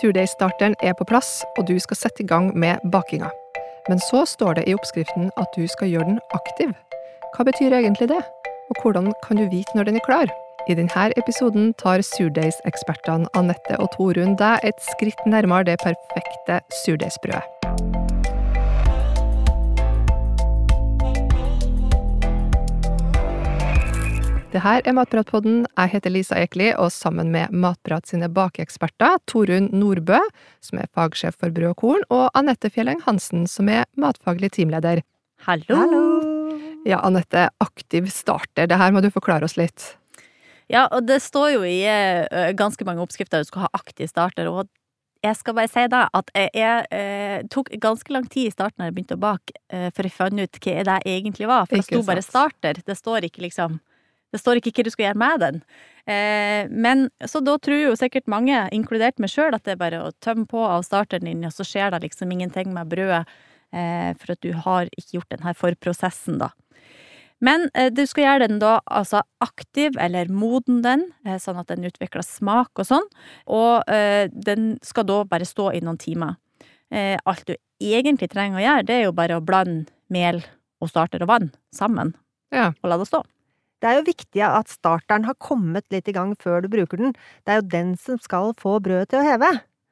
Surdeigstarteren er på plass, og du skal sette i gang med bakinga. Men så står det i oppskriften at du skal gjøre den aktiv. Hva betyr egentlig det? Og hvordan kan du vite når den er klar? I denne episoden tar surdeigsekspertene Anette og Torunn deg et skritt nærmere det perfekte surdeigsbrødet. Det her er Matpratpodden. Jeg heter Lisa Ekeli, og sammen med Matprat sine bakeeksperter, Torunn Nordbø, som er fagsjef for brød og korn, og Anette Fjelleng Hansen, som er matfaglig teamleder. Hallo! Ja, Anette, aktiv starter. Det her må du forklare oss litt. Ja, og det står jo i uh, ganske mange oppskrifter at du skal ha aktiv starter, og jeg skal bare si da at jeg, jeg uh, tok ganske lang tid i starten da jeg begynte å bake, eh, for jeg fant ut hva det egentlig var. For det sto bare starter. Det står ikke liksom det står ikke hva du skal gjøre med den. Eh, men så da tror jo sikkert mange, inkludert meg sjøl, at det er bare å tømme på av starteren din, og så skjer det liksom ingenting med brødet, eh, for at du har ikke gjort den her forprosessen, da. Men eh, du skal gjøre den da altså aktiv, eller moden den, eh, sånn at den utvikler smak og sånn, og eh, den skal da bare stå i noen timer. Eh, alt du egentlig trenger å gjøre, det er jo bare å blande mel og starter og vann sammen, Ja. og la det stå. Det er jo viktig at starteren har kommet litt i gang før du bruker den. Det er jo den som skal få brødet til å heve.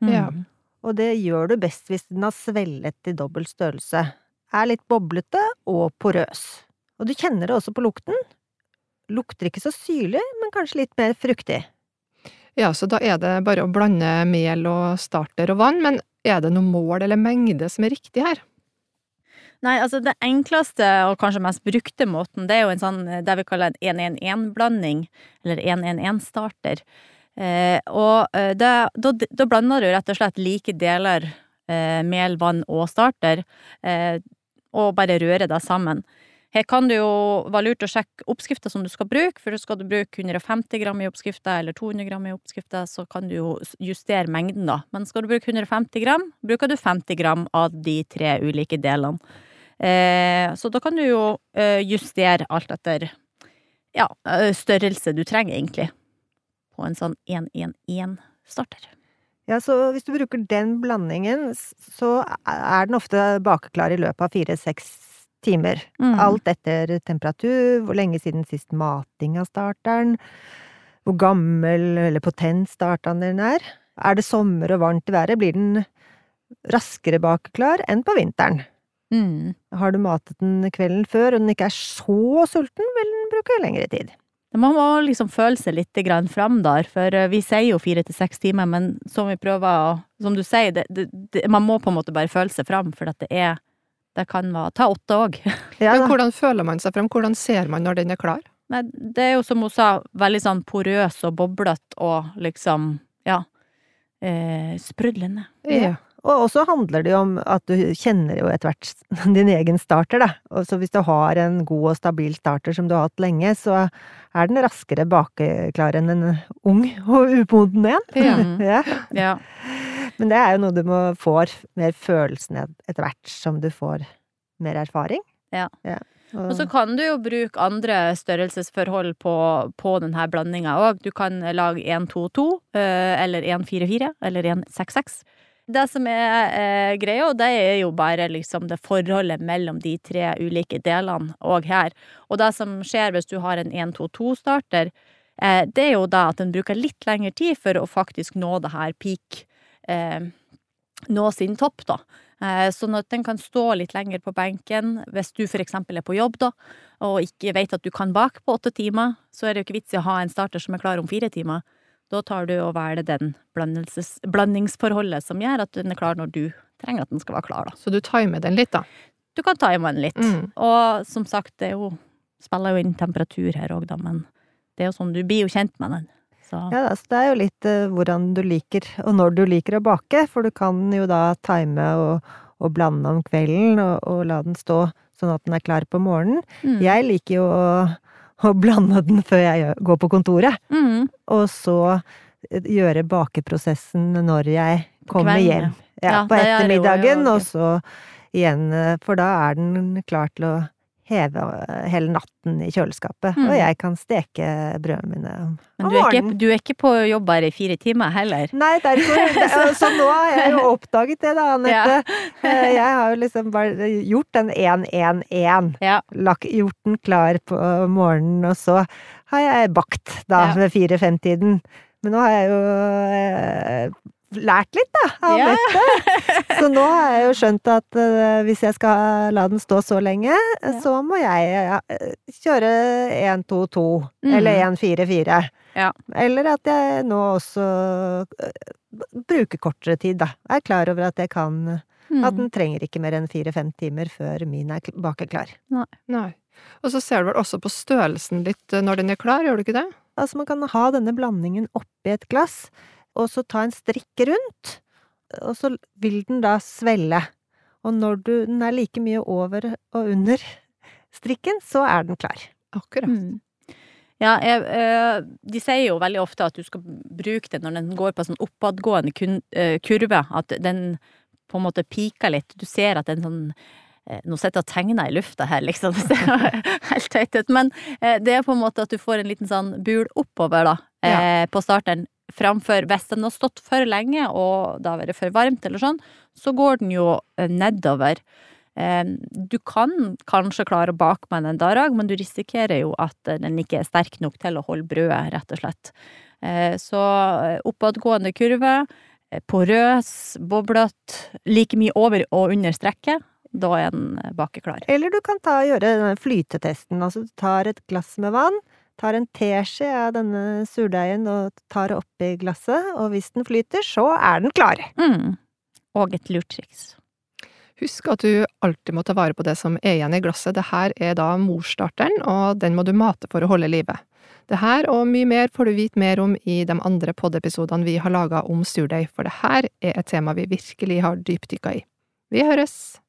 Ja. Mm. Og det gjør du best hvis den har svellet i dobbelt størrelse, er litt boblete og porøs. Og du kjenner det også på lukten. Lukter ikke så syrlig, men kanskje litt mer fruktig. Ja, så da er det bare å blande mel og starter og vann, men er det noe mål eller mengde som er riktig her? Nei, altså det enkleste og kanskje mest brukte måten, det er jo en sånn det vi kaller en 1-1-1-blanding, eller 1-1-1-starter. Eh, og eh, det, da, da blander du rett og slett like deler eh, mel, vann og starter, eh, og bare rører det sammen. Her kan det jo være lurt å sjekke oppskrifta som du skal bruke, for skal du bruke 150 gram i oppskrifta eller 200 gram i oppskrifta, så kan du jo justere mengden, da. Men skal du bruke 150 gram, bruker du 50 gram av de tre ulike delene. Eh, så da kan du jo eh, justere alt etter ja, eh, størrelse du trenger, egentlig, på en sånn 1-1-1-starter. Ja, så hvis du bruker den blandingen, så er den ofte bakeklar i løpet av fire-seks timer. Mm. Alt etter temperatur, hvor lenge siden sist mating av starteren, hvor gammel eller potent starteren din er. Er det sommer og varmt i været, blir den raskere bakeklar enn på vinteren. Mm. Har du matet den kvelden før, og den ikke er så sulten, vil den bruke lengre tid. Man må liksom føle seg litt grann fram der, for eh, vi sier jo fire til seks timer, men som vi prøver å Som du sier, det, det, det, man må på en måte bare føle seg fram, for at det er Det kan være Ta åtte òg. Ja, Men hvordan føler man seg frem? Hvordan ser man når den er klar? Nei, det er jo som hun sa, veldig sånn porøs og boblete og liksom, ja, eh, sprudlende. Ja. Og så handler det jo om at du kjenner jo etter hvert din egen starter, da. Og så hvis du har en god og stabil starter som du har hatt lenge, så er den raskere bakeklar enn en ung og umoden en. Ja. ja. Ja. Men det er jo noe du må får mer følelsen etter hvert som du får mer erfaring. Ja. Og, Og så kan du jo bruke andre størrelsesforhold på, på denne blandinga òg. Du kan lage 1-2-2, eh, eller 1-4-4, eller 1-6-6. Det som er eh, greia, det er jo bare liksom det forholdet mellom de tre ulike delene òg her. Og det som skjer hvis du har en 1-2-2-starter, eh, det er jo da at den bruker litt lengre tid for å faktisk nå det her peak eh, Nå sin topp, da. Eh, Sånn at den kan stå litt lenger på benken hvis du eksempel er på jobb, da, og ikke vet at du kan bake på åtte timer, så er det jo ikke vits i å ha en starter som er klar om fire timer. Da tar du og velger den blandingsforholdet som gjør at den er klar når du trenger at den skal være klar, da. Så du timer den litt, da. Du kan time den litt. Mm. Og som sagt, det er jo spiller jo inn temperatur her òg, da, men det er jo sånn, du blir jo kjent med den. Så ja, altså, det er jo litt uh, hvordan du liker, og når du liker å bake, for du kan jo da time og, og blande om kvelden, og, og la den stå sånn at den er klar på morgenen. mm. Jeg liker jo å, å blande den før jeg går på kontoret, Mm. og så eh, gjøre bakeprosessen når jeg kommer kvelden, hjem. Ja, Ja, på ettermiddagen, og så igjen, eh, for da er den klar til å heve hele natten i kjøleskapet, Mm. og jeg kan steke brødene mine om morgenen. Men du er, ikke, du er ikke på jobb bare i fire timer heller? Nei, derfor Så nå har jeg jo oppdaget det, da, Anette. Ja. Jeg har jo liksom bare gjort den 1-1-1. Ja. gjort den klar på morgenen, og så har jeg bakt da ved fire-fem-tiden. Men nå har jeg jo eh, lært litt, da, av Ja. dette. Så nå har jeg jo skjønt at uh, hvis jeg skal la den stå så lenge, Ja. så må jeg ja, kjøre 1-2-2, Mm. eller 1-4-4. Ja. Eller at jeg nå også uh, bruker kortere tid, da. Jeg er klar over at jeg kan Mm. At den trenger ikke mer enn fire-fem timer før min er kl- bakeklar. Nei. Og så ser du vel også på størrelsen litt eh, når den er klar, gjør du ikke det? Altså, man kan ha denne blandingen oppi et glass, og så ta en strikk rundt, og så vil den da svelle. Og når du, den er like mye over og under strikken, så er den klar. Akkurat. Mm. Ja, jeg, eh, de sier jo veldig ofte at du skal bruke det når den går på sånn oppadgående eh, kurve, at den på en måte piker litt. Du ser at den sånn eh, Nå sitter jeg og tegner i lufta her, liksom. Det ser helt teit ut. Men det er på en måte at du får en liten sånn bul oppover, da, ja. på starten. Framfor hvis den har stått for lenge og det har vært for varmt eller sånn, så går den jo eh, nedover. Eh, Du kan kanskje klare å bake med den en dag, men du risikerer jo at eh, den ikke er sterk nok til å holde brødet, rett og slett. Så oppadgående kurve, porøs, boblete, like mye over og under strekket. Da er eh, bakeklar. Eller du kan ta gjøre flytetesten. Altså, du tar et glass med vann, tar en teskje av denne surdeigen og tar det oppi glasset, og hvis den flyter, så er den klar. Mm. Og et lurt triks. Husk at du alltid må ta vare på det som er igjen i glasset. Det her er da morsstarteren, og den må du mate for å holde livet. Det her og mye mer får du vite mer om i de andre poddepisodene vi har laga om surdeig, for det her er et tema vi virkelig har dypdykka i. Vi høres!